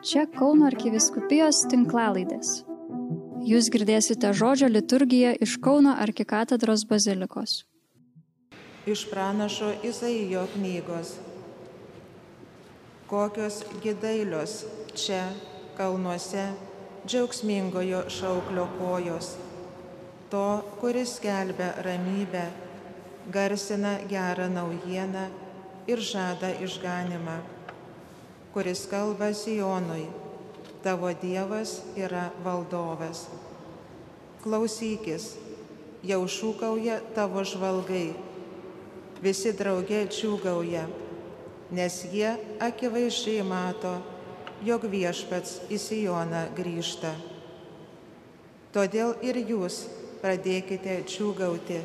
Čia Kauno arkiviskupijos tinklalaidės. Jūs girdėsite žodžio liturgiją iš Kauno arkikatedros bazilikos. Iš pranašo Izaijo knygos. Kokios gidailios čia, kalnuose, džiaugsmingojo šauklio kojos. To, kuris skelbia ramybę, garsina gerą naujieną ir žada išganimą kuris kalba Sijonui, tavo Dievas yra valdovas. Klausykis, jau šūkauja tavo žvalgai, visi draugė čiūgauja, nes jie akivaizdžiai mato, jog viešpats į Sijoną grįžta. Todėl ir jūs pradėkite čiūgauti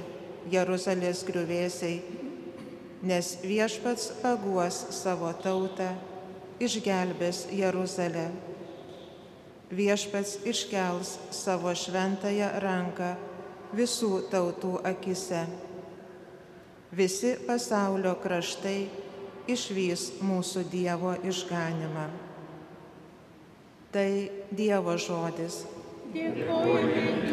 Jeruzalės griuvėsiai, nes viešpats paguos savo tautą išgelbės Jeruzalę. Viešpats iškels savo šventąją ranką visų tautų akise. Visi pasaulio kraštai išvys mūsų Dievo išganimą. Tai Dievo žodis. Dėkojame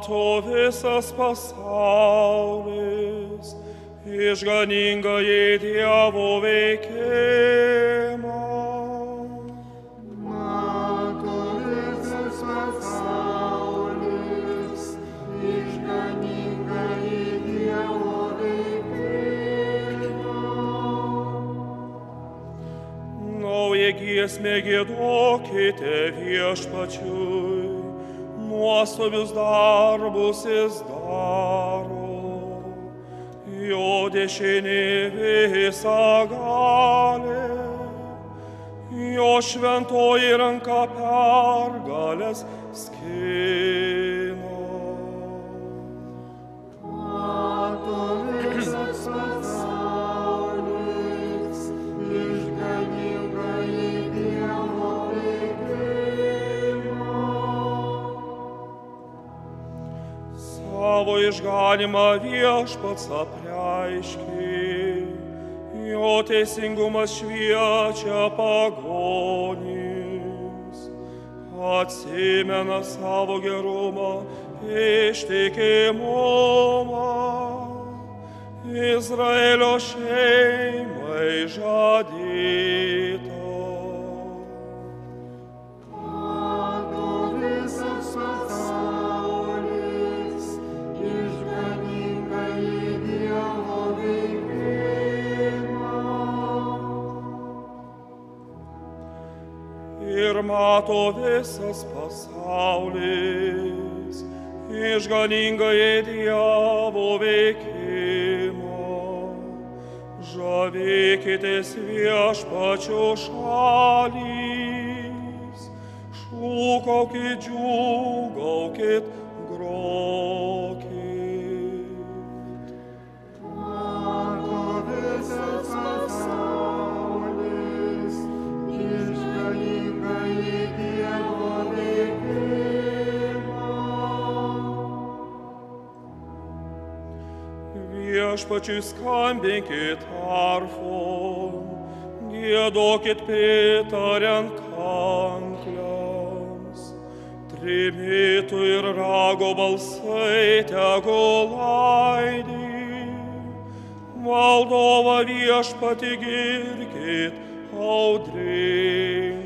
mato visas pasaulis, išganingai Dievo veikimą. Giesmė gėduokite viešpačiui nuostabius darbus jis daro. Jo dešinė visą galė, jo šventoji ranka pergalės skina. Išganimą viešpats apreiškė, jo teisingumas šviečia pagonims, atsimena savo gerumą, ištikimumą, Izraelio šeimai žadėta. Mato visas pasaulis, išganingai Dievo veikimo. Žavėkitės viešpačio šalys, šūkaukit, džiūgaukit, Viešpačiui skambinkit arfon, gėdokit pritariant kankliams. Trimitų ir rago balsai tegul aidį. Valdova viešpati girkit audringai.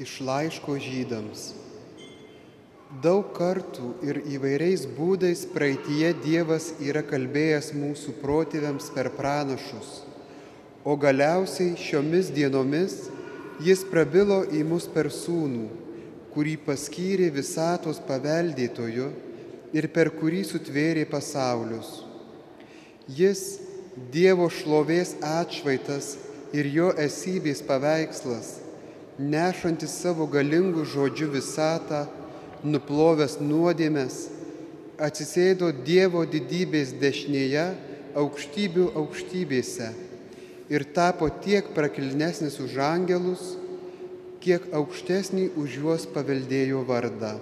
Iš laiško žydams. Daug kartų ir įvairiais būdais praeitie Dievas yra kalbėjęs mūsų protėviams per pranašus, o galiausiai šiomis dienomis jis prabilo į mus per sūnų, kurį paskyrė visatos paveldėtoju ir per kurį sutvėrė pasaulius. Jis Dievo šlovės atšvaitas ir jo esybės paveikslas, nešantis savo galingų žodžių visatą, nuplovęs nuodėmės, atsisėdo Dievo didybės dešinėje aukštybių aukštybėse ir tapo tiek prakilnesnis už angelus, kiek aukštesnį už juos paveldėjo vardą.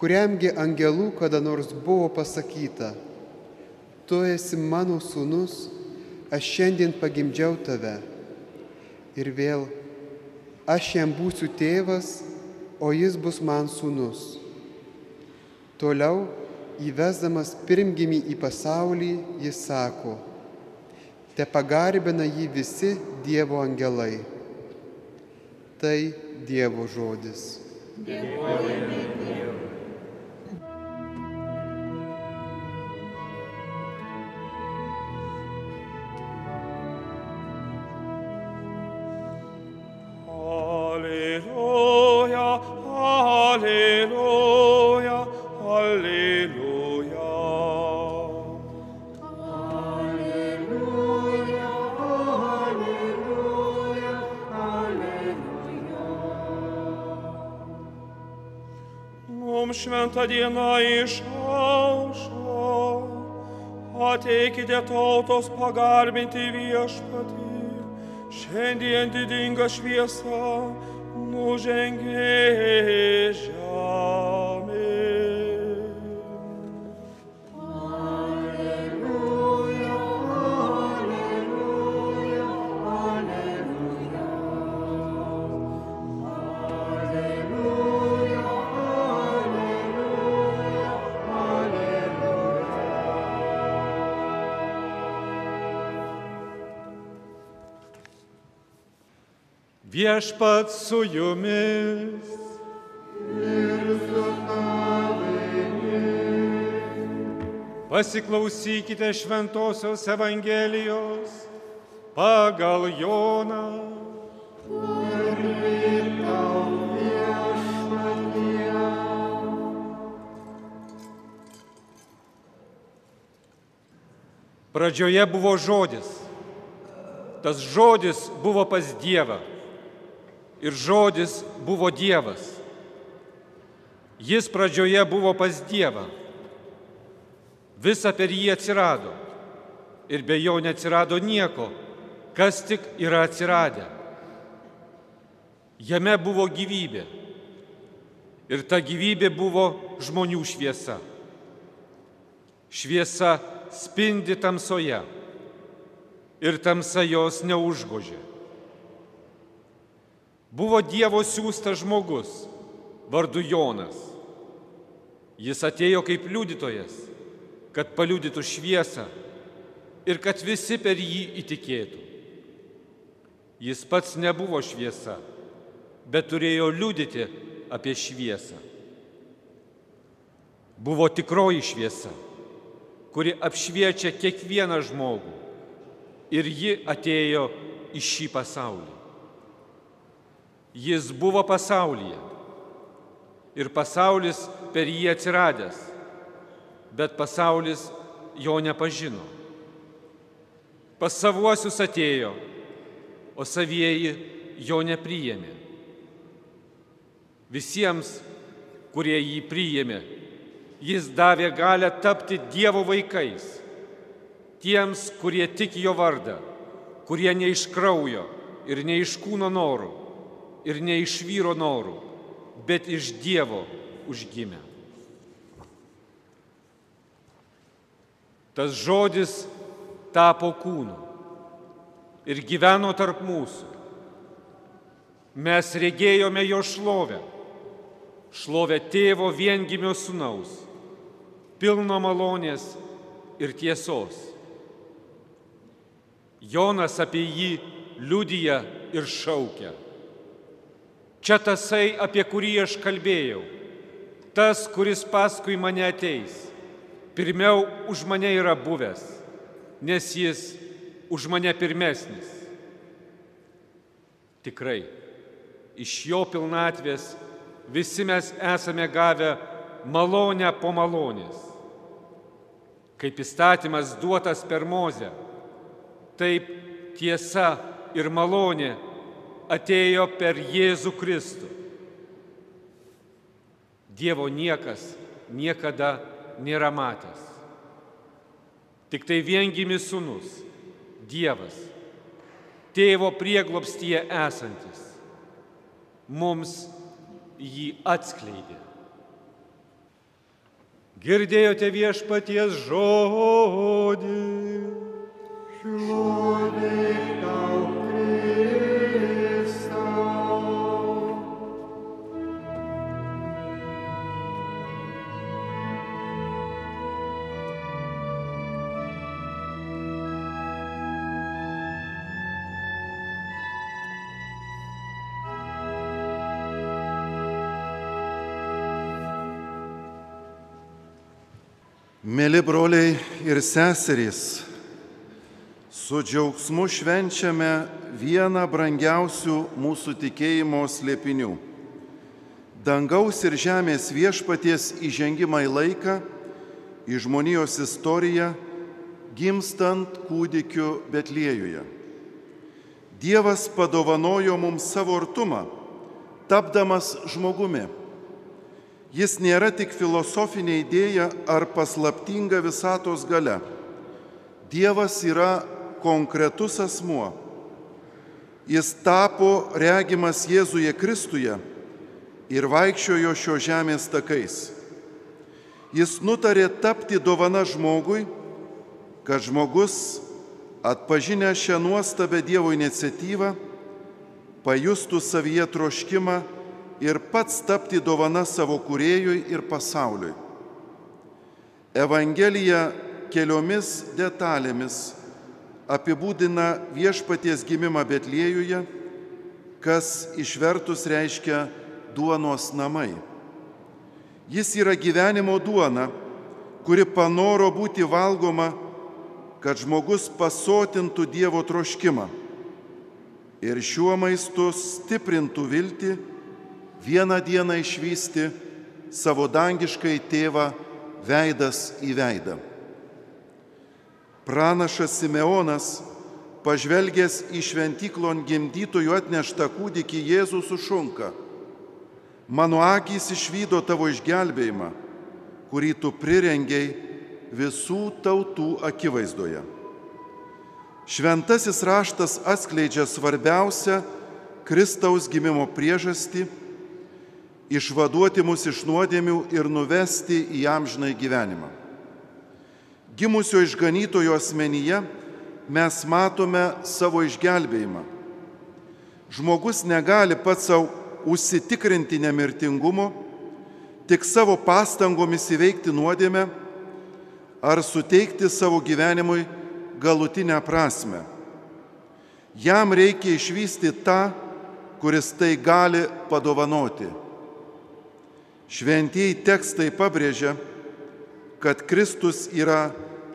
Kuriamgi angelų kada nors buvo pasakyta, tu esi mano sūnus, aš šiandien pagimdžiau tave. Ir vėl, aš jam būsiu tėvas, o jis bus man sūnus. Toliau, įvesdamas pirmgimį į pasaulį, jis sako, te pagarbina jį visi Dievo angelai. Tai Dievo žodis. Dėkojame šventą dieną išaušo. Ateikite tautos pagarbinti viešpatį. Šiandien didinga šviesa nužengė žemė. Viešpat su jumis. Pasiklausykite Šventojios Evangelijos pagal Joną. Pradžioje buvo žodis. Tas žodis buvo pas Dievą ir žodis buvo Dievas. Jis pradžioje buvo pas Dievą. Visa per jį atsirado. Ir be jo neatsirado nieko, kas tik yra atsiradę. Jame buvo gyvybė. Ir ta gyvybė buvo žmonių šviesa. Šviesa spindi tamsoje. Ir tamsa jos neužgožė. Buvo Dievo siūstas žmogus, vardu Jonas. Jis atėjo kaip liudytojas, kad paliudytų šviesą ir kad visi per jį įtikėtų. Jis pats nebuvo šviesa, bet turėjo liudyti apie šviesą. Buvo tikroji šviesa, kuri apšviečia kiekvieną žmogų ir ji atėjo į šį pasaulį. Jis buvo pasaulyje ir pasaulis per jį atsiradęs, bet pasaulis jo nepažino. Pas savuosius atėjo, o savieji jo nepriėmė. Visiems, kurie jį priėmė, jis davė galę tapti Dievo vaikais. Tiems, kurie tik jo vardą, kurie ne iš kraujo ir ne iš kūno norų, ir ne iš vyro norų, bet iš Dievo užgimę. Tas žodis tapo kūnu ir gyveno tarp mūsų. Mes regėjome jo šlovę, šlovę tėvo viengimio sunaus, pilno malonės ir tiesos. Jonas apie jį liudyja ir šaukia. Čia tasai, apie kurį aš kalbėjau, tas, kuris paskui mane ateis, pirmiau už mane yra buvęs, nes jis už mane pirmesnis. Tikrai, iš jo pilnatvės visi mes esame gavę malonę po malonės. Kaip įstatymas duotas per mozę, taip tiesa ir malonė atėjo per Jėzų Kristų. Dievo niekas niekada nėra matęs. Tik tai viengimis sunus, Dievas, tėvo prieglopstyje esantis, mums jį atskleidė. Girdėjote viešpaties žodį. Šlovė tau, Mėly broliai ir seserys, su džiaugsmu švenčiame vieną brangiausių mūsų tikėjimo slėpinių - dangaus ir žemės viešpaties įžengimą į laiką, į žmonijos istoriją, gimstant kūdikiu Betliejuje. Dievas padovanojo mums savo artumą, tapdamas žmogumi. Jis nėra tik filosofinė idėja ar paslaptinga visatos gale. Dievas yra konkretus asmuo. Jis tapo regimas Jėzuje Kristuje ir vaikščiojo šio žemės takais. Jis nutarė tapti dovana žmogui, kad žmogus, atpažinę šią nuostabę Dievo iniciatyvą, pajustų savyje troškimą ir pats tapti dovana savo kuriejui ir pasauliui. Evangelija keliomis detalėmis apibūdina viešpaties gimimą Betliejuje, kas išvertus reiškia duonos namai. Jis yra gyvenimo duona, kuri panoro būti valgoma, kad žmogus pasotintų Dievo troškimą ir šiuo maistu stiprintų viltį vieną dieną išvysti savo dangiškai tėvą veidas į veidą. Pranašas Simeonas, pažvelgęs į šventyklon gimdytojų atneštą kūdikį Jėzų sušunka. Mano akys išvydo tavo išgelbėjimą, kurį tu prirengiai visų tautų akivaizdoje. Šventasis raštas atskleidžia svarbiausią Kristaus gimimo priežastį - išvaduoti mus iš nuodėmių ir nuvesti į amžinai gyvenimą. Gimusio išganytojo asmenyje mes matome savo išgelbėjimą. Žmogus negali pats savo užsitikrinti nemirtingumo, tik savo pastangomis įveikti nuodėmę ar suteikti savo gyvenimui galutinę prasme. Jam reikia išvysti tą, kuris tai gali padovanoti. Šventieji tekstai pabrėžia, kad Kristus yra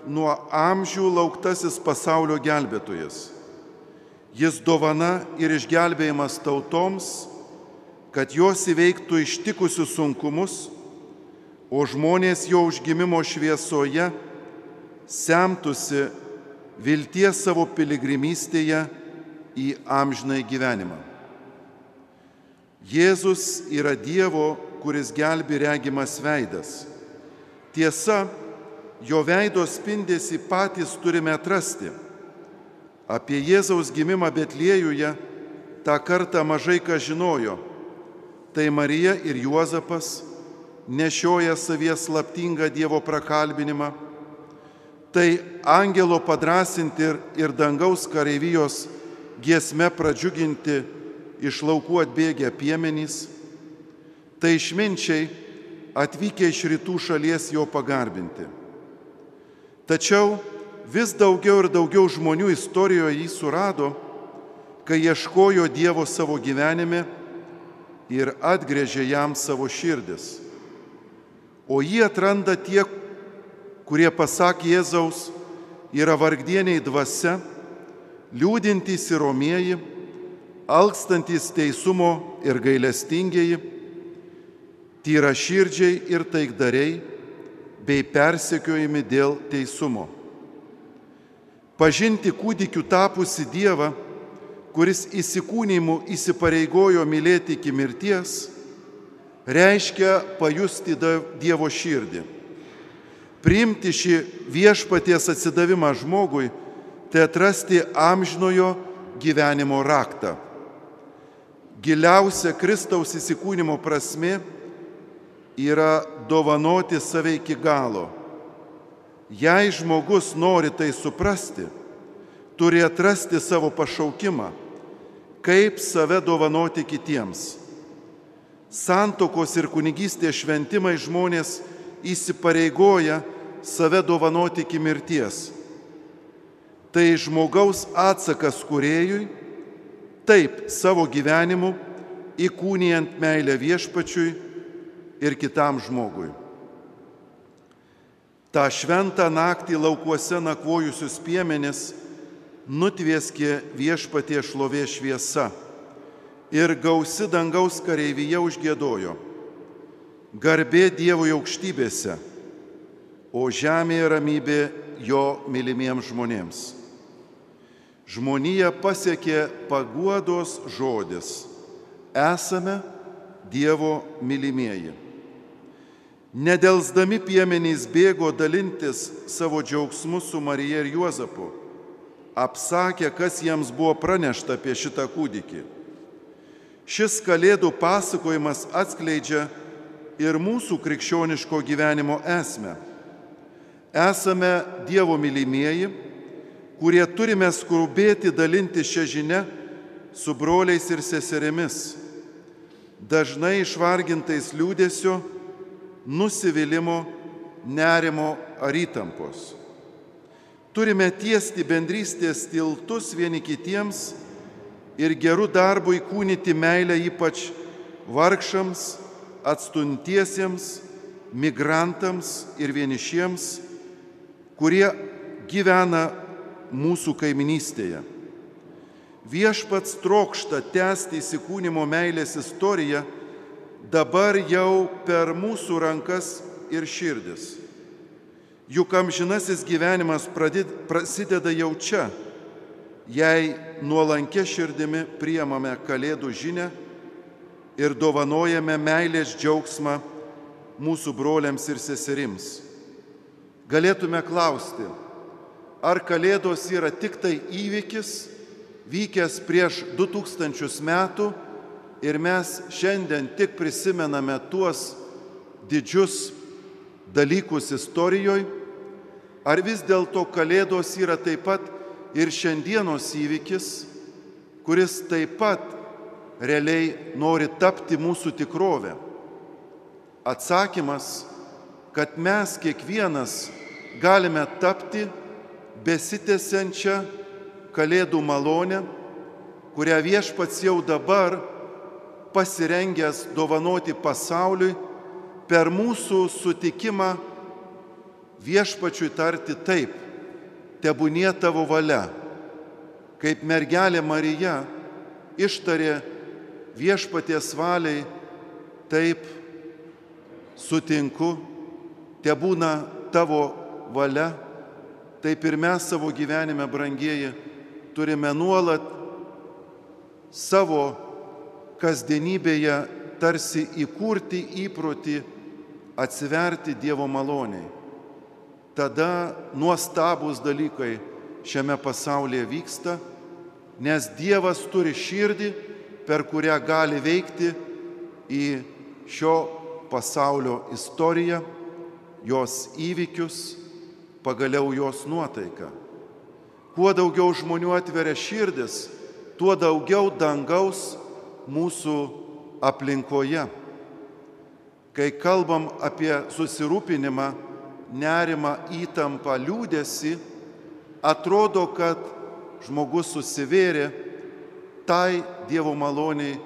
nuo amžių lauktasis pasaulio gelbėtojas. Jis dovana ir išgelbėjimas tautoms, kad jos įveiktų ištikusius sunkumus, o žmonės jo užgimimo šviesoje semtųsi vilties savo piligrimystėje į amžinai gyvenimą. Jėzus yra Dievo, kuris gelbi regimas veidas. Tiesa, jo veido spindėsi patys turime atrasti. Apie Jėzaus gimimą Betliejuje tą kartą mažai ką žinojo. Tai Marija ir Juozapas nešioja savies slaptingą Dievo prakalbinimą. Tai angelo padrasinti ir, ir dangaus kareivijos giesme pradžiuginti iš laukų atbėgę piemenys. Tai išminčiai atvykę iš rytų šalies jo pagarbinti. Tačiau vis daugiau ir daugiau žmonių istorijoje jį surado, kai ieškojo Dievo savo gyvenime ir atgrėžė jam savo širdis. O jį atranda tie, kurie pasak Jėzaus yra vargdieniai dvasia, liūdintys ir romieji, alkstantys teisumo ir gailestingieji, tyra širdžiai ir taikdariai, bei persekiojami dėl teisumo. Pažinti kūdikių tapusi Dievą, kuris įsikūnymu įsipareigojo mylėti iki mirties, reiškia pajusti Dievo širdį. Priimti šį viešpaties atsidavimą žmogui, tai atrasti amžinojo gyvenimo raktą. Giliausia Kristaus įsikūnymo prasme yra dovanoti save iki galo. Jei žmogus nori tai suprasti, turi atrasti savo pašaukimą, kaip save dovanoti kitiems. Santokos ir kunigystės šventimai žmonės įsipareigoja save dovanoti iki mirties. Tai žmogaus atsakas kuriejui, taip savo gyvenimu įkūnijant meilę viešpačiui ir kitam žmogui. Ta šventą naktį laukuose nakvojusius piemenis nutvieskė viešpatie šlovė šviesa ir gausi dangaus kareivyje užgėdojo. Garbė Dievui aukštybėse, o žemėje ramybė jo mylimiems žmonėms. Žmonija pasiekė paguodos žodis. Esame Dievo mylimieji. Nedelsdami piemenys bėgo dalintis savo džiaugsmu su Marija ir Juozapu. Apsakė, kas jiems buvo pranešta apie šitą kūdikį. Šis kalėdų pasakojimas atskleidžia ir mūsų krikščioniško gyvenimo esmę. Esame Dievo mylimieji, kurie turime skubėti dalinti šią žinę su broliais ir seserimis, dažnai išvargintais liūdėsio, nusivylimų, nerimo ar įtampos. Turime tiesti bendrystės tiltus vieni kitiems ir gerų darbų įkūnyti meilę ypač vargšams, atstuntiesiems, migrantams ir vienišiems, kurie gyvena mūsų kaiminystėje. Viešpats trokšta tęsti įsikūnymo meilės istoriją dabar jau per mūsų rankas ir širdis. Juk amžinasis gyvenimas pradid, prasideda jau čia, jei nuolankė širdimi priemame Kalėdų žinę ir dovanojame meilės džiaugsmą mūsų broliams ir seserims. Galėtume klausti, ar Kalėdos yra tik tai įvykis, vykęs prieš 2000 metų, ir mes šiandien tik prisimename tuos didžius dalykus istorijoje, ar vis dėlto Kalėdos yra taip pat ir šiandienos įvykis, kuris taip pat realiai nori tapti mūsų tikrovę. Atsakymas, kad mes kiekvienas galime tapti besitęsiančią Kalėdų malonę, kurią viešpats jau dabar pasirengęs dovanoti pasauliui per mūsų sutikimą viešpačiui tarti taip, tebūnie tavo valia, kaip mergelė Marija ištarė viešpaties valiai, taip sutinku, tebūna tavo valia, taip ir mes savo gyvenime, brangieji, turime nuolat savo kasdienybėje tarsi įkurti įprotį atsiverti Dievo maloniai. Tada nuostabus dalykai šiame pasaulyje vyksta, nes Dievas turi širdį, per kurią gali veikti į šio pasaulio istoriją, jos įvykius, pagaliau jos nuotaiką. Kuo daugiau žmonių atveria širdis, tuo daugiau dangaus mūsų aplinkoje. Kai kalbam apie susirūpinimą, nerimą, įtampą, liūdėsi, atrodo, kad žmogus susivėrė tai Dievo maloniai,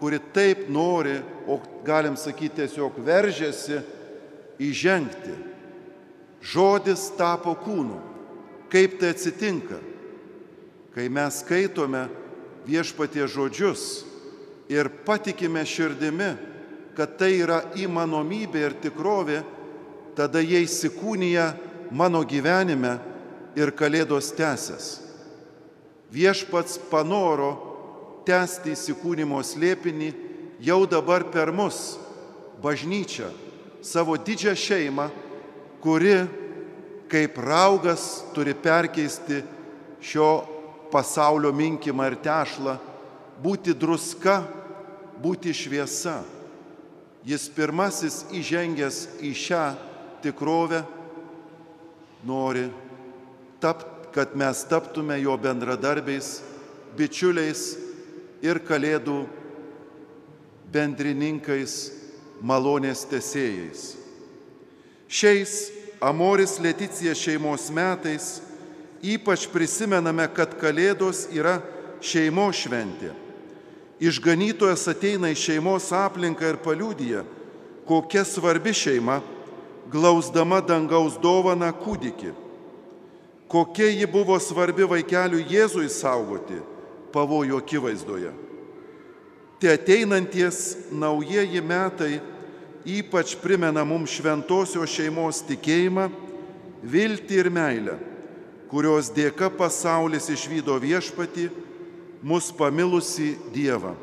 kuri taip nori, o galim sakyti tiesiog veržėsi įžengti. Žodis tapo kūnu. Kaip tai atsitinka? kai mes skaitome viešpatie žodžius ir patikime širdimi, kad tai yra įmanomybė ir tikrovė, tada jie įsikūnyja mano gyvenime ir Kalėdos tęsės. Viešpats panoro tęsti įsikūnymo slėpinį jau dabar per mus, bažnyčią, savo didžią šeimą, kuri kaip raugas turi perkeisti šio pasaulio minkimą ir tešlą, būti druska, būti šviesa. Jis pirmasis įžengęs į šią tikrovę nori, tapt, kad mes taptume jo bendradarbiais, bičiuliais ir kalėdų bendrininkais, malonės tesėjais. Šiais Amoris Leticija šeimos metais ypač prisimename, kad Kalėdos yra šeimos šventė. Išganytojas ateina į šeimos aplinką ir paliūdija, kokia svarbi šeima, glausdama dangaus dovaną kūdikį. Kokia ji buvo svarbi vaikeliui Jėzui saugoti pavojų akivaizdoje. Te ateinanties naujieji metai ypač primena mums šventosios šeimos tikėjimą, viltį ir meilę, kurios dėka pasaulis išvydo viešpati, mus pamilusi Dievą.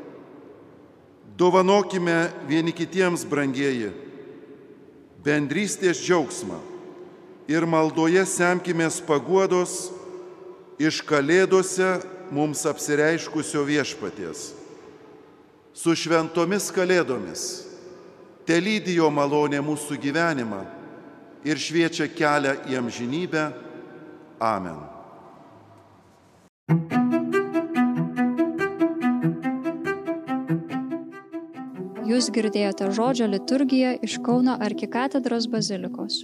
Dovanokime vieni kitiems, brangieji, bendrystės džiaugsmą ir maldoje semkimės paguodos iš kalėdose mums apsireiškusio viešpaties su šventomis kalėdomis. Te lydijo malonė mūsų gyvenimą ir šviečia kelią į amžinybę. Amen. Jūs girdėjote žodžio liturgiją iš Kauno arkikatedros bazilikos.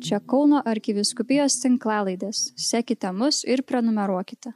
Čia Kauno arkiviskupijos tinklalaidės. Sekite mus ir prenumeruokite.